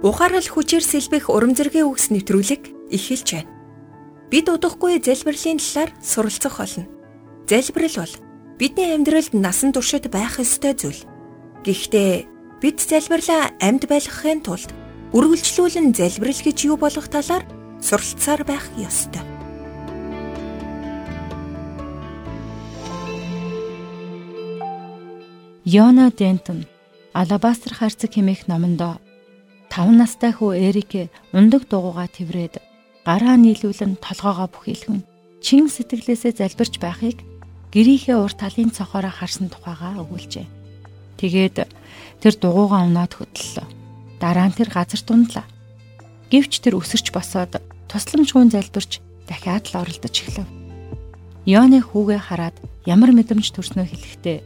Ухаарал хүчээр сэлбэх урам зэргийн үгс нэвтрүүлэг эхэлж байна. Бид удахгүй залбирлын талаар суралцах болно. Залбирал бол бидний амьдралд насан туршид байх ёстой зүйл. Гэхдээ бид залбирлаа амьд байлгахын тулд үргэлжлүүлэн залбирал гэж юу болох талаар суралцсаар байх ёстой. Йона Дентон Алабастер харцаг хэмээх номондоо 5 настай хүү Эрике ундаг дугууга тэврээд гараа нийлүүлэн толгоогоо бүхийлхэн чин сэтгэлээсээ залбирч байхыг гэрийнхээ урт талын цохороо харсан тухайга өгүүлжээ. Тэгээд тэр дугуугаа унаад хөдлөлөө. Дараа нь тэр газар дундлаа. Гэвч тэр өсөрч босоод тусламжгүй залбирч дахиад л оролдож эхлэв. Йоны хүүгээ хараад ямар мэдрэмж төрснөө хэлэхдээ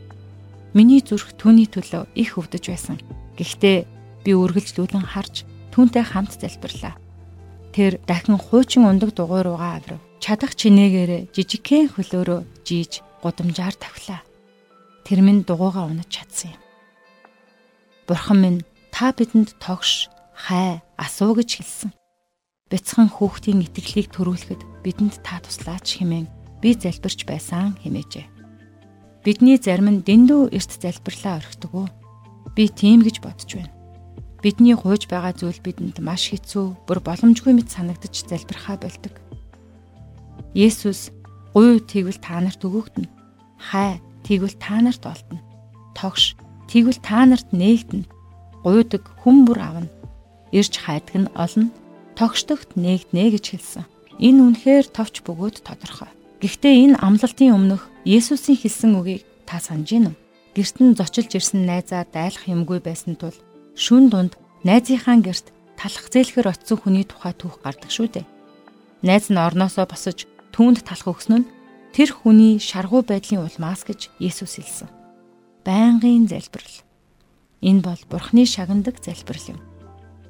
Миний зүрх түүний төлөө их өвдөж байсан. Гэхдээ би үргэлжлүүлэн харж түүнтэй хамт залбирлаа. Тэр дахин хуучин ундаг дугуй руугаа аврав. Чадах чинээгээрээ жижигхэн хөлөөрөө жийж гудамжаар тавхилаа. Тэр минь дугуйгаа унаж чадсан юм. Бурхан минь та бидэнд тогш, хай, асуу гэж хэлсэн. Бяцхан хүүхдийн итгэлийг төрүүлэхэд бидэнд та туслаач хэмээн би залбирч байсан хэмээжээ. Бидний зарим нь дэндүү эрт залбирлаа орхидог. Би тийм гэж бодож байна. Бидний гуйж байгаа зүйл бидэнд маш хэцүү, бүр боломжгүй мэт санагдаж залбирхаа болдог. Есүс гуй тэгвэл та нарт өгөгдөн. Хай тэгвэл та нарт олдно. Тогш тэгвэл та нарт нээгдэнэ. Гуйдаг хүн бүр авна. Ирж хайдаг нь олно. Тогшдогт нээгднэ гэж хэлсэн. Энэ үнэхээр товч бөгөөд тодорхой. Гэхдээ энэ амлалтын өмнөх Есүсийн хэлсэн үгийг та санаж гин үү? Гэрт нь зочилж ирсэн найзаа дайлах юмгүй байсан тул шүн дунд найзынхаа герт талах зээлхэр очисон хүний тухай түүх гардаг шүү дээ. Найз нь орноосоо босож түүнд талах өгснө нь тэр хүний шаргуу байдлын улмаас гэж Есүс хэлсэн. Байнгын залбирал. Энэ бол Бурхны шагнадаг залбирал юм.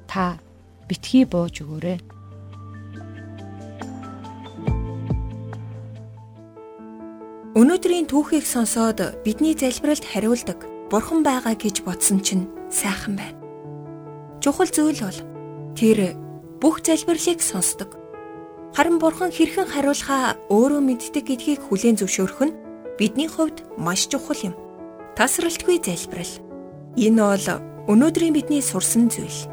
Та битгий бууж өгөөрэй. Өнөөдрийн түүхийг сонсоод бидний залбиралд хариулдаг Бурхан байгаа гэж бодсон чинь сайхан байна. Чухал зүйл бол тэр бүх залбирлыг сонсдог. Харин Бурхан хэрхэн хариулахаа өөрөө мэддэг гэдгийг хүлээн зөвшөөрөх нь бидний хувьд маш чухал юм. Тасралтгүй залбирал. Энэ бол өнөөдрийн бидний сурсан зүйл.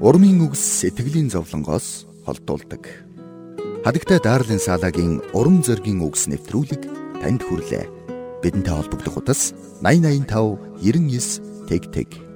Урмын үгс сэтгэлийн зовлонгоос холдуулдаг. Хадагтай Дарлин Салагийн урам зоригийн үгс нэвтрүүлэг танд хүрлээ. Бидэнтэй холбогдох утас 8085 99 тэг тэг